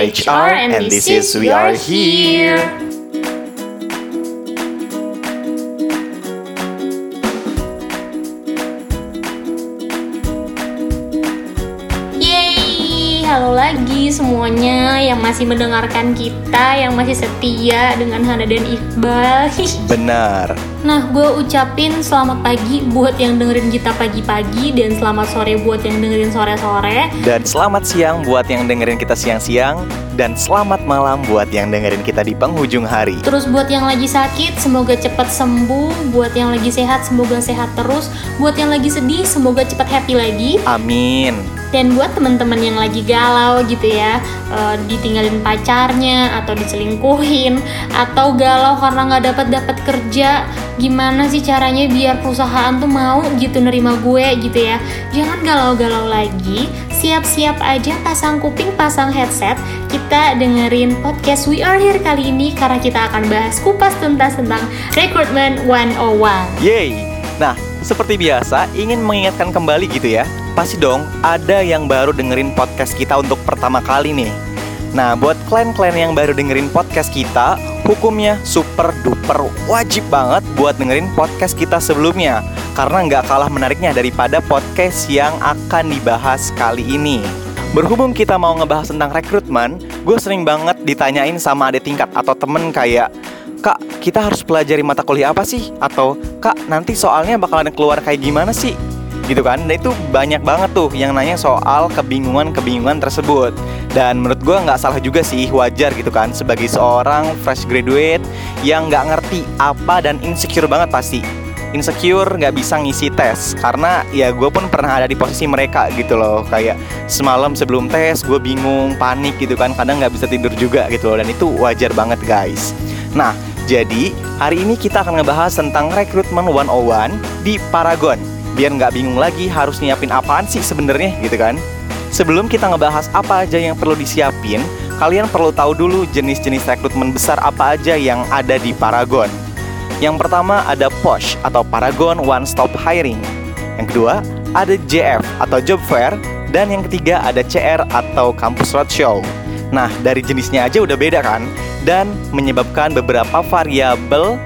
HR, and this is We Are Here. Yeay, halo lagi semuanya yang masih mendengarkan kita, yang masih setia dengan Hana dan Iqbal. Benar. Nah, gue ucapin selamat pagi buat yang dengerin kita pagi-pagi dan selamat sore buat yang dengerin sore-sore. Dan selamat siang buat yang dengerin kita siang-siang dan selamat malam buat yang dengerin kita di penghujung hari. Terus buat yang lagi sakit, semoga cepat sembuh. Buat yang lagi sehat, semoga sehat terus. Buat yang lagi sedih, semoga cepat happy lagi. Amin. Dan buat teman-teman yang lagi galau gitu ya, eh, ditinggalin pacarnya atau diselingkuhin atau galau karena nggak dapat dapat kerja, gimana sih caranya biar perusahaan tuh mau gitu nerima gue gitu ya? Jangan galau-galau lagi, siap-siap aja pasang kuping, pasang headset. Kita dengerin podcast We Are Here kali ini karena kita akan bahas kupas tuntas tentang Recruitment 101. Yeay. Nah, seperti biasa, ingin mengingatkan kembali gitu ya. Pasti dong ada yang baru dengerin podcast kita untuk pertama kali nih. Nah, buat klien-klien yang baru dengerin podcast kita, hukumnya super duper wajib banget buat dengerin podcast kita sebelumnya. Karena nggak kalah menariknya daripada podcast yang akan dibahas kali ini. Berhubung kita mau ngebahas tentang rekrutmen, gue sering banget ditanyain sama adik tingkat atau temen kayak Kak, kita harus pelajari mata kuliah apa sih? Atau, Kak, nanti soalnya bakalan keluar kayak gimana sih? Gitu kan, dan itu banyak banget tuh yang nanya soal kebingungan-kebingungan tersebut Dan menurut gue nggak salah juga sih, wajar gitu kan Sebagai seorang fresh graduate yang nggak ngerti apa dan insecure banget pasti insecure nggak bisa ngisi tes. Karena ya gue pun pernah ada di posisi mereka gitu loh. Kayak semalam sebelum tes gue bingung panik gitu kan. Kadang nggak bisa tidur juga gitu loh. Dan itu wajar banget guys. Nah jadi hari ini kita akan ngebahas tentang rekrutmen 101 di Paragon. Biar nggak bingung lagi harus nyiapin apaan sih sebenarnya gitu kan. Sebelum kita ngebahas apa aja yang perlu disiapin, kalian perlu tahu dulu jenis-jenis rekrutmen besar apa aja yang ada di Paragon. Yang pertama ada POSH atau Paragon One Stop Hiring. Yang kedua ada JF atau Job Fair dan yang ketiga ada CR atau Campus Roadshow. Nah, dari jenisnya aja udah beda kan? Dan menyebabkan beberapa variabel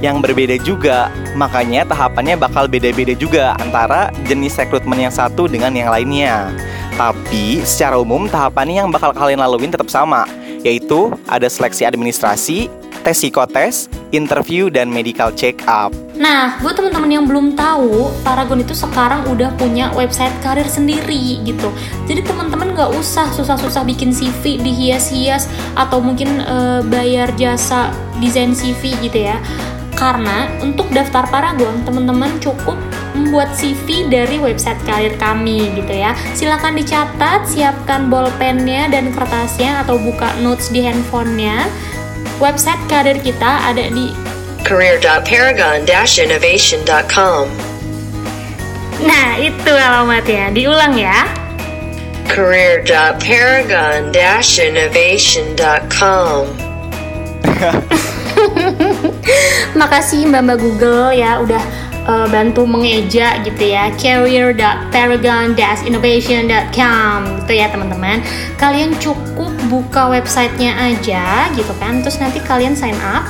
yang berbeda juga. Makanya tahapannya bakal beda-beda juga antara jenis rekrutmen yang satu dengan yang lainnya. Tapi secara umum tahapannya yang bakal kalian laluin tetap sama, yaitu ada seleksi administrasi, tes psikotes, interview, dan medical check up. Nah, buat teman-teman yang belum tahu, Paragon itu sekarang udah punya website karir sendiri gitu. Jadi teman-teman nggak usah susah-susah bikin CV dihias-hias atau mungkin eh, bayar jasa desain CV gitu ya. Karena untuk daftar Paragon, teman-teman cukup membuat CV dari website karir kami gitu ya. Silahkan dicatat, siapkan bolpennya dan kertasnya atau buka notes di handphonenya. Website karir kita ada di career.paragon-innovation.com Nah, itu alamatnya. Diulang ya. career.paragon-innovation.com Makasih Mbak-mbak Google ya udah uh, bantu mengeja gitu ya. career.paragon-innovation.com gitu ya teman-teman. Kalian cukup buka websitenya aja gitu kan. Terus nanti kalian sign up.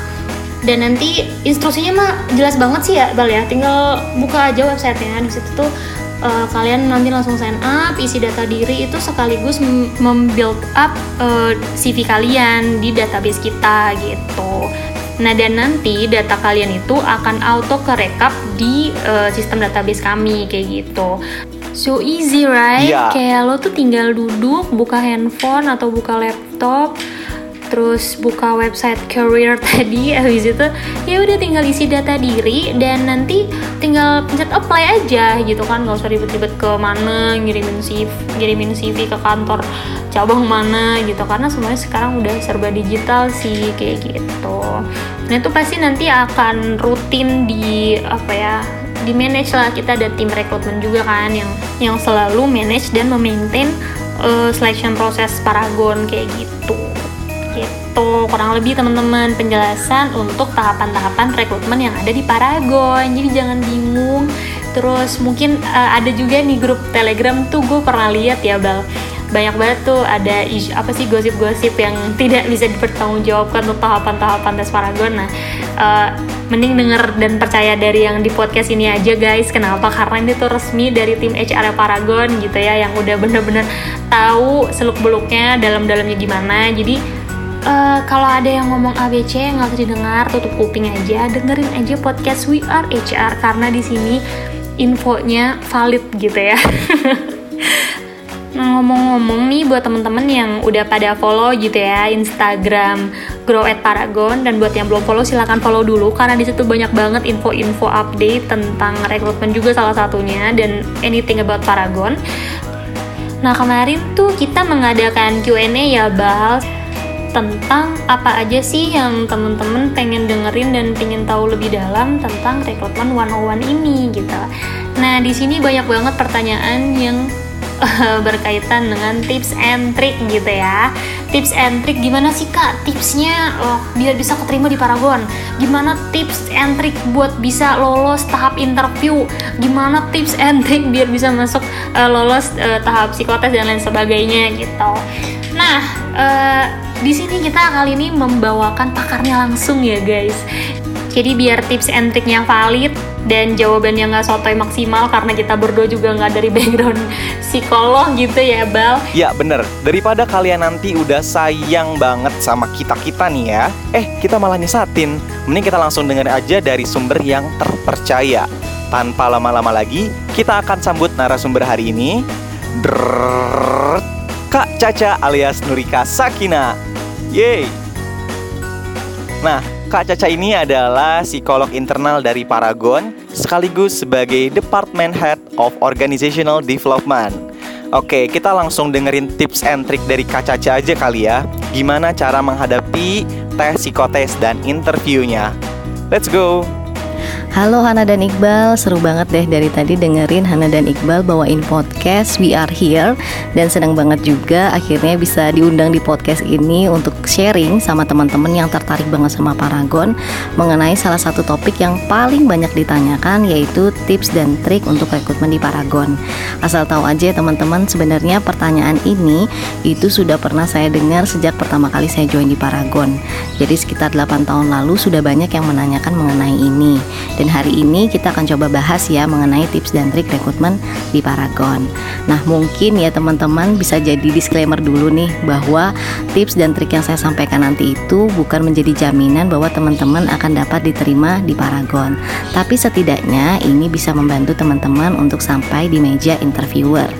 Dan nanti instruksinya mah jelas banget sih ya Bal ya. Tinggal buka aja websitenya. Di situ tuh uh, kalian nanti langsung sign up isi data diri itu sekaligus mem- membuild up uh, CV kalian di database kita gitu Nah dan nanti data kalian itu akan auto ke rekap di uh, sistem database kami kayak gitu. So easy right? Iya. Kayak lo tuh tinggal duduk, buka handphone atau buka laptop, terus buka website career tadi, habis itu ya udah tinggal isi data diri dan nanti tinggal pencet apply aja gitu kan, nggak usah ribet-ribet ke mana ngirimin CV, ngirimin CV ke kantor cabang mana gitu karena semuanya sekarang udah serba digital sih kayak gitu. Nah itu pasti nanti akan rutin di apa ya di manage lah. Kita ada tim rekrutmen juga kan yang yang selalu manage dan memaintain uh, selection proses Paragon kayak gitu. Gitu. Kurang lebih teman-teman penjelasan untuk tahapan-tahapan rekrutmen yang ada di Paragon. Jadi jangan bingung. Terus mungkin uh, ada juga nih grup telegram tuh. Gue pernah lihat ya Bal banyak banget tuh ada isu, apa sih gosip-gosip yang tidak bisa dipertanggungjawabkan untuk tahapan-tahapan tes Paragon. Nah, uh, mending denger dan percaya dari yang di podcast ini aja guys. Kenapa? Karena ini tuh resmi dari tim HR Paragon gitu ya yang udah bener-bener tahu seluk-beluknya dalam-dalamnya gimana. Jadi uh, kalau ada yang ngomong ABC nggak usah didengar, tutup kuping aja, dengerin aja podcast We Are HR karena di sini infonya valid gitu ya. Ngomong-ngomong nih buat temen-temen yang udah pada follow gitu ya Instagram Grow at Paragon dan buat yang belum follow silahkan follow dulu karena di situ banyak banget info-info update tentang rekrutmen juga salah satunya dan anything about Paragon. Nah kemarin tuh kita mengadakan Q&A ya Bal tentang apa aja sih yang temen-temen pengen dengerin dan pengen tahu lebih dalam tentang rekrutmen 101 ini gitu. Nah di sini banyak banget pertanyaan yang berkaitan dengan tips and trick gitu ya. Tips and trick gimana sih kak? Tipsnya oh, biar bisa keterima di Paragon. Gimana tips and trick buat bisa lolos tahap interview? Gimana tips and trick biar bisa masuk uh, lolos uh, tahap psikotes dan lain sebagainya gitu. Nah uh, di sini kita kali ini membawakan pakarnya langsung ya guys jadi biar tips and triknya valid dan jawabannya nggak sotoy maksimal karena kita berdua juga nggak dari background psikolog gitu ya Bal. Ya bener, daripada kalian nanti udah sayang banget sama kita-kita nih ya Eh kita malah nyesatin, mending kita langsung denger aja dari sumber yang terpercaya. Tanpa lama-lama lagi, kita akan sambut narasumber hari ini. Drrrr, Kak Caca alias Nurika Sakina Yeay Nah, Kak Caca ini adalah psikolog internal dari Paragon sekaligus sebagai Department Head of Organizational Development. Oke, kita langsung dengerin tips and trick dari Kak Caca aja kali ya. Gimana cara menghadapi tes psikotes dan interviewnya. Let's go! Halo Hana dan Iqbal, seru banget deh dari tadi dengerin Hana dan Iqbal bawain podcast We Are Here. Dan senang banget juga akhirnya bisa diundang di podcast ini untuk sharing sama teman-teman yang tertarik banget sama Paragon Mengenai salah satu topik yang paling banyak ditanyakan yaitu tips dan trik untuk rekrutmen di Paragon. Asal tahu aja teman-teman sebenarnya pertanyaan ini itu sudah pernah saya dengar sejak pertama kali saya join di Paragon. Jadi sekitar 8 tahun lalu sudah banyak yang menanyakan mengenai ini dan hari ini kita akan coba bahas ya mengenai tips dan trik rekrutmen di Paragon. Nah, mungkin ya teman-teman bisa jadi disclaimer dulu nih bahwa tips dan trik yang saya sampaikan nanti itu bukan menjadi jaminan bahwa teman-teman akan dapat diterima di Paragon. Tapi setidaknya ini bisa membantu teman-teman untuk sampai di meja interviewer.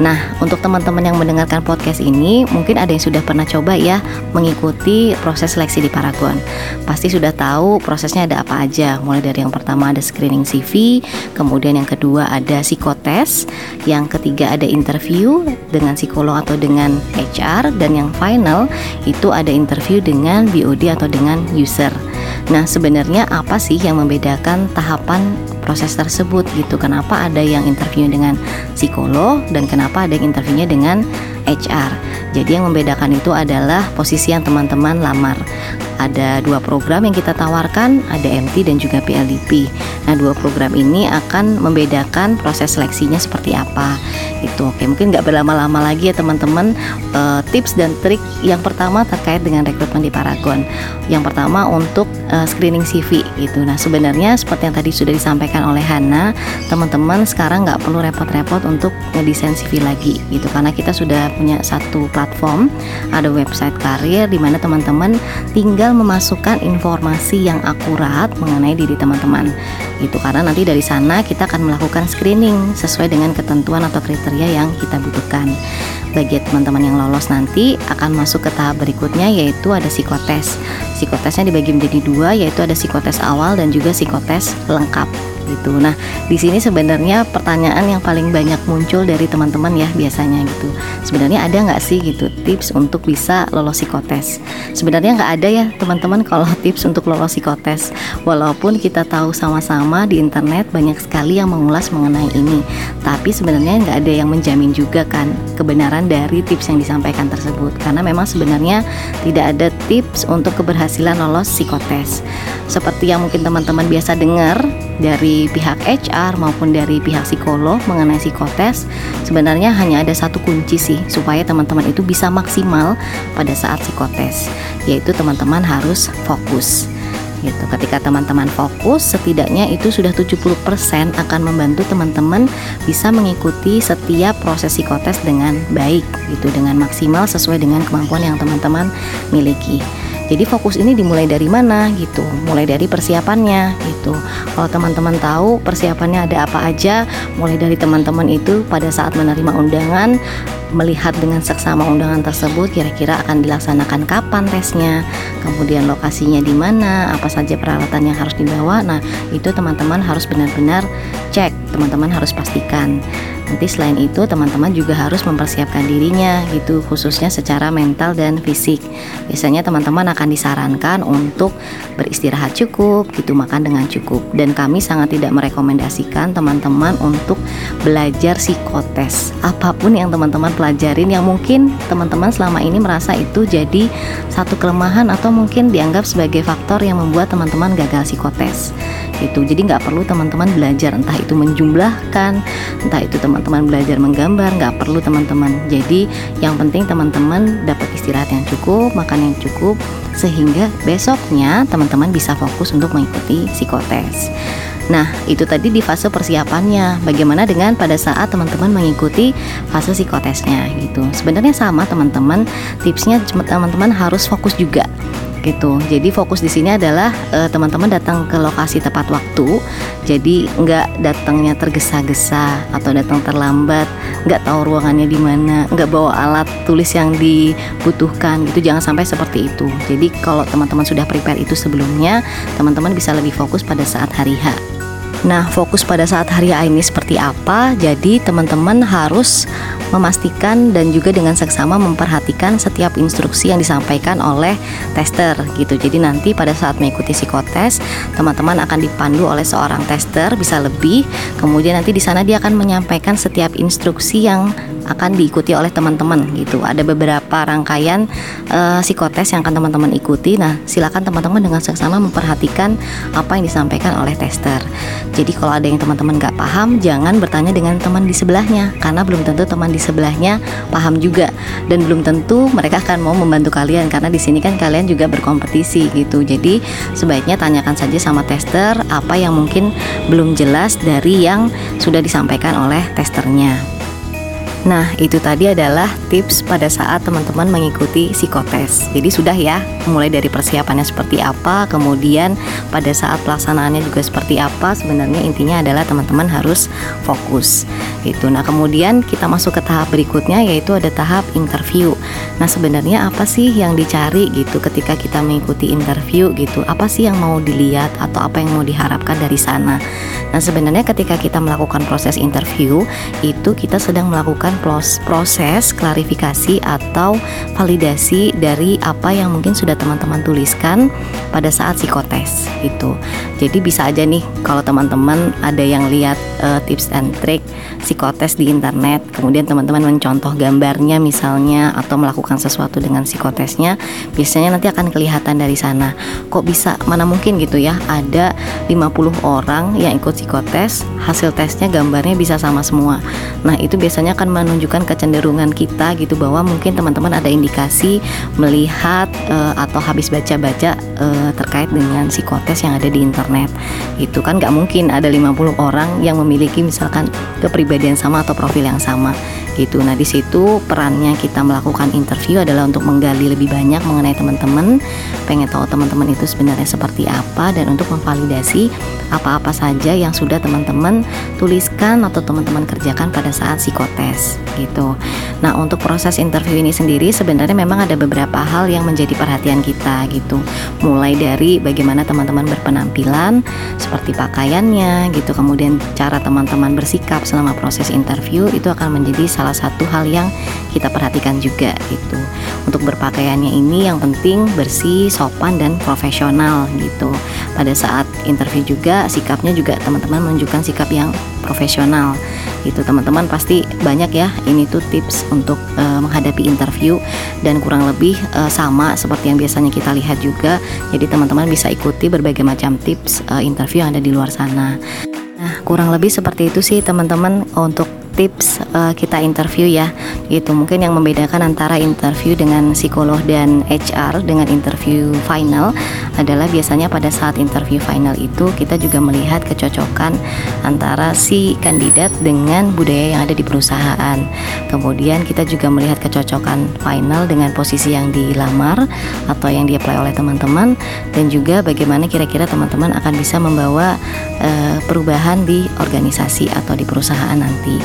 Nah, untuk teman-teman yang mendengarkan podcast ini, mungkin ada yang sudah pernah coba ya mengikuti proses seleksi di Paragon. Pasti sudah tahu prosesnya ada apa aja, mulai dari yang pertama ada screening CV, kemudian yang kedua ada psikotes, yang ketiga ada interview dengan psikolog atau dengan HR, dan yang final itu ada interview dengan BOD atau dengan user. Nah, sebenarnya apa sih yang membedakan tahapan proses tersebut gitu? Kenapa ada yang interview dengan psikolog dan kenapa ada yang interviewnya dengan HR? Jadi yang membedakan itu adalah posisi yang teman-teman lamar ada dua program yang kita tawarkan, ada MT dan juga PLDP. Nah, dua program ini akan membedakan proses seleksinya seperti apa. Itu oke, mungkin nggak berlama-lama lagi ya teman-teman. E, tips dan trik yang pertama terkait dengan rekrutmen di Paragon. Yang pertama untuk e, screening CV gitu. Nah, sebenarnya seperti yang tadi sudah disampaikan oleh Hana, teman-teman sekarang nggak perlu repot-repot untuk ngedesain CV lagi gitu, karena kita sudah punya satu platform, ada website karir di mana teman-teman tinggal memasukkan informasi yang akurat mengenai diri teman-teman. Itu karena nanti dari sana kita akan melakukan screening sesuai dengan ketentuan atau kriteria yang kita butuhkan. Bagi teman-teman yang lolos nanti akan masuk ke tahap berikutnya yaitu ada psikotes. Psikotesnya dibagi menjadi dua yaitu ada psikotes awal dan juga psikotes lengkap gitu. Nah, di sini sebenarnya pertanyaan yang paling banyak muncul dari teman-teman ya biasanya gitu. Sebenarnya ada nggak sih gitu tips untuk bisa lolos psikotes? Sebenarnya nggak ada ya teman-teman kalau tips untuk lolos psikotes. Walaupun kita tahu sama-sama di internet banyak sekali yang mengulas mengenai ini, tapi sebenarnya nggak ada yang menjamin juga kan kebenaran dari tips yang disampaikan tersebut. Karena memang sebenarnya tidak ada tips untuk keberhasilan lolos psikotes. Seperti yang mungkin teman-teman biasa dengar dari pihak HR maupun dari pihak psikolog mengenai psikotes sebenarnya hanya ada satu kunci sih supaya teman-teman itu bisa maksimal pada saat psikotes yaitu teman-teman harus fokus gitu. Ketika teman-teman fokus, setidaknya itu sudah 70% akan membantu teman-teman bisa mengikuti setiap proses psikotes dengan baik gitu, dengan maksimal sesuai dengan kemampuan yang teman-teman miliki. Jadi fokus ini dimulai dari mana gitu, mulai dari persiapannya gitu. Kalau teman-teman tahu persiapannya ada apa aja, mulai dari teman-teman itu pada saat menerima undangan melihat dengan seksama undangan tersebut kira-kira akan dilaksanakan kapan tesnya, kemudian lokasinya di mana, apa saja peralatan yang harus dibawa. Nah, itu teman-teman harus benar-benar cek, teman-teman harus pastikan. Nanti selain itu teman-teman juga harus mempersiapkan dirinya gitu khususnya secara mental dan fisik. Biasanya teman-teman akan disarankan untuk beristirahat cukup gitu makan dengan cukup dan kami sangat tidak merekomendasikan teman-teman untuk belajar psikotes. Apa pun yang teman-teman pelajarin yang mungkin teman-teman selama ini merasa itu jadi satu kelemahan atau mungkin dianggap sebagai faktor yang membuat teman-teman gagal psikotes itu jadi nggak perlu teman-teman belajar entah itu menjumlahkan entah itu teman-teman belajar menggambar nggak perlu teman-teman jadi yang penting teman-teman dapat istirahat yang cukup makan yang cukup sehingga besoknya teman-teman bisa fokus untuk mengikuti psikotes Nah, itu tadi di fase persiapannya. Bagaimana dengan pada saat teman-teman mengikuti fase psikotesnya gitu. Sebenarnya sama teman-teman. Tipsnya teman-teman harus fokus juga gitu. Jadi fokus di sini adalah uh, teman-teman datang ke lokasi tepat waktu. Jadi nggak datangnya tergesa-gesa atau datang terlambat, nggak tahu ruangannya di mana, nggak bawa alat tulis yang dibutuhkan gitu. Jangan sampai seperti itu. Jadi kalau teman-teman sudah prepare itu sebelumnya, teman-teman bisa lebih fokus pada saat hari H. Nah, fokus pada saat hari A ini seperti apa? Jadi, teman-teman harus memastikan dan juga dengan seksama memperhatikan setiap instruksi yang disampaikan oleh tester gitu. Jadi nanti pada saat mengikuti psikotes, teman-teman akan dipandu oleh seorang tester bisa lebih. Kemudian nanti di sana dia akan menyampaikan setiap instruksi yang akan diikuti oleh teman-teman gitu. Ada beberapa rangkaian uh, psikotes yang akan teman-teman ikuti. Nah, silakan teman-teman dengan seksama memperhatikan apa yang disampaikan oleh tester. Jadi kalau ada yang teman-teman nggak paham, jangan bertanya dengan teman di sebelahnya karena belum tentu teman di sebelahnya paham juga dan belum tentu mereka akan mau membantu kalian karena di sini kan kalian juga berkompetisi gitu. Jadi sebaiknya tanyakan saja sama tester apa yang mungkin belum jelas dari yang sudah disampaikan oleh testernya. Nah, itu tadi adalah tips pada saat teman-teman mengikuti psikotes. Jadi sudah ya, mulai dari persiapannya seperti apa, kemudian pada saat pelaksanaannya juga seperti apa. Sebenarnya intinya adalah teman-teman harus fokus. Itu. Nah, kemudian kita masuk ke tahap berikutnya yaitu ada tahap interview. Nah, sebenarnya apa sih yang dicari gitu ketika kita mengikuti interview gitu? Apa sih yang mau dilihat atau apa yang mau diharapkan dari sana? Nah, sebenarnya ketika kita melakukan proses interview, itu kita sedang melakukan proses klarifikasi atau validasi dari apa yang mungkin sudah teman-teman tuliskan pada saat psikotes itu. Jadi bisa aja nih kalau teman-teman ada yang lihat uh, tips and trick psikotes di internet, kemudian teman-teman mencontoh gambarnya misalnya atau melakukan sesuatu dengan psikotesnya, biasanya nanti akan kelihatan dari sana. Kok bisa mana mungkin gitu ya ada 50 orang yang ikut psikotes, hasil tesnya gambarnya bisa sama semua. Nah, itu biasanya akan menunjukkan kecenderungan kita gitu bahwa mungkin teman-teman ada indikasi melihat uh, atau habis baca-baca uh, terkait dengan psikotes yang ada di internet. Itu kan nggak mungkin ada 50 orang yang memiliki misalkan kepribadian sama atau profil yang sama gitu. Nah, di situ perannya kita melakukan interview adalah untuk menggali lebih banyak mengenai teman-teman, pengen tahu teman-teman itu sebenarnya seperti apa dan untuk memvalidasi apa-apa saja yang sudah teman-teman tuliskan atau teman-teman kerjakan pada saat psikotes gitu. Nah, untuk proses interview ini sendiri sebenarnya memang ada beberapa hal yang menjadi perhatian kita gitu. Mulai dari bagaimana teman-teman berpenampilan, seperti pakaiannya gitu, kemudian cara teman-teman bersikap selama proses interview itu akan menjadi salah satu hal yang kita perhatikan juga gitu. Untuk berpakaiannya ini yang penting bersih, sopan dan profesional gitu. Pada saat interview juga sikapnya juga teman-teman menunjukkan sikap yang profesional gitu teman-teman pasti banyak ya ini tuh tips untuk uh, menghadapi interview dan kurang lebih uh, sama seperti yang biasanya kita lihat juga jadi teman-teman bisa ikuti berbagai macam tips uh, interview yang ada di luar sana kurang lebih seperti itu sih teman-teman untuk tips uh, kita interview ya. Gitu mungkin yang membedakan antara interview dengan psikolog dan HR dengan interview final adalah biasanya pada saat interview final itu kita juga melihat kecocokan antara si kandidat dengan budaya yang ada di perusahaan. Kemudian kita juga melihat kecocokan final dengan posisi yang dilamar atau yang di-apply oleh teman-teman dan juga bagaimana kira-kira teman-teman akan bisa membawa uh, perubahan di organisasi atau di perusahaan nanti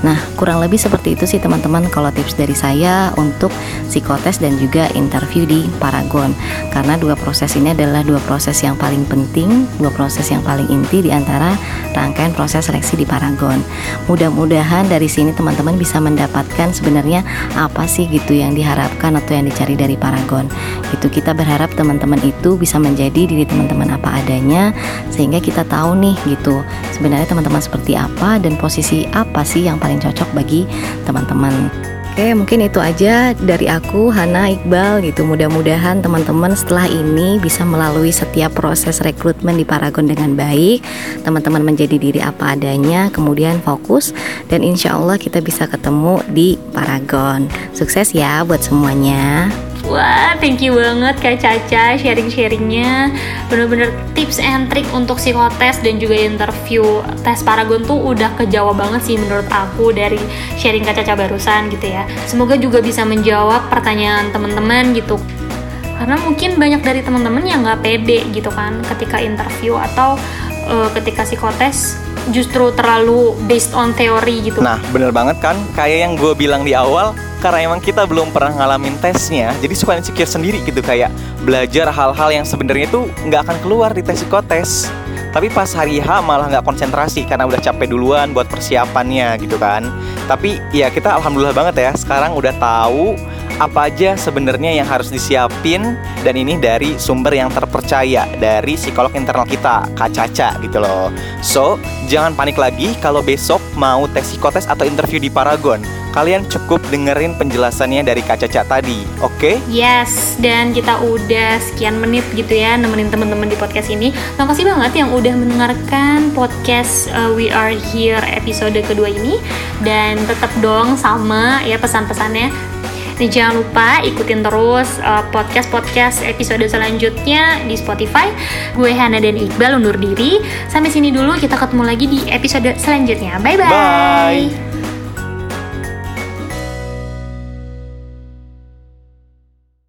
Nah, kurang lebih seperti itu sih teman-teman kalau tips dari saya untuk psikotes dan juga interview di Paragon. Karena dua proses ini adalah dua proses yang paling penting, dua proses yang paling inti di antara rangkaian proses seleksi di Paragon. Mudah-mudahan dari sini teman-teman bisa mendapatkan sebenarnya apa sih gitu yang diharapkan atau yang dicari dari Paragon. Itu kita berharap teman-teman itu bisa menjadi diri teman-teman apa adanya sehingga kita tahu nih gitu sebenarnya teman-teman seperti apa dan posisi apa sih yang paling cocok bagi teman-teman. Oke, mungkin itu aja dari aku Hana Iqbal gitu. Mudah-mudahan teman-teman setelah ini bisa melalui setiap proses rekrutmen di Paragon dengan baik. Teman-teman menjadi diri apa adanya, kemudian fokus dan insya Allah kita bisa ketemu di Paragon. Sukses ya buat semuanya. Wah, thank you banget Kak Caca sharing-sharingnya. Bener-bener tips and trick untuk psikotes dan juga interview tes Paragon tuh udah kejawab banget sih menurut aku dari sharing Kak Caca barusan gitu ya. Semoga juga bisa menjawab pertanyaan teman-teman gitu. Karena mungkin banyak dari teman-teman yang nggak pede gitu kan ketika interview atau uh, ketika psikotes justru terlalu based on teori gitu. Nah, bener banget kan? Kayak yang gue bilang di awal, karena emang kita belum pernah ngalamin tesnya jadi suka insecure sendiri gitu kayak belajar hal-hal yang sebenarnya itu nggak akan keluar di tes psikotes. Tapi pas hari H malah nggak konsentrasi karena udah capek duluan buat persiapannya gitu kan. Tapi ya kita alhamdulillah banget ya sekarang udah tahu apa aja sebenarnya yang harus disiapin dan ini dari sumber yang terpercaya dari psikolog internal kita Kak Caca gitu loh. So, jangan panik lagi kalau besok mau tes psikotes atau interview di Paragon. Kalian cukup dengerin penjelasannya dari Kak Caca tadi, oke? Okay? Yes, dan kita udah sekian menit gitu ya nemenin teman-teman di podcast ini. Makasih banget yang udah mendengarkan podcast uh, We Are Here episode kedua ini dan tetap dong sama ya pesan-pesannya jangan lupa ikutin terus uh, podcast-podcast episode selanjutnya di Spotify. Gue Hana dan Iqbal undur diri. Sampai sini dulu, kita ketemu lagi di episode selanjutnya. Bye-bye. Bye.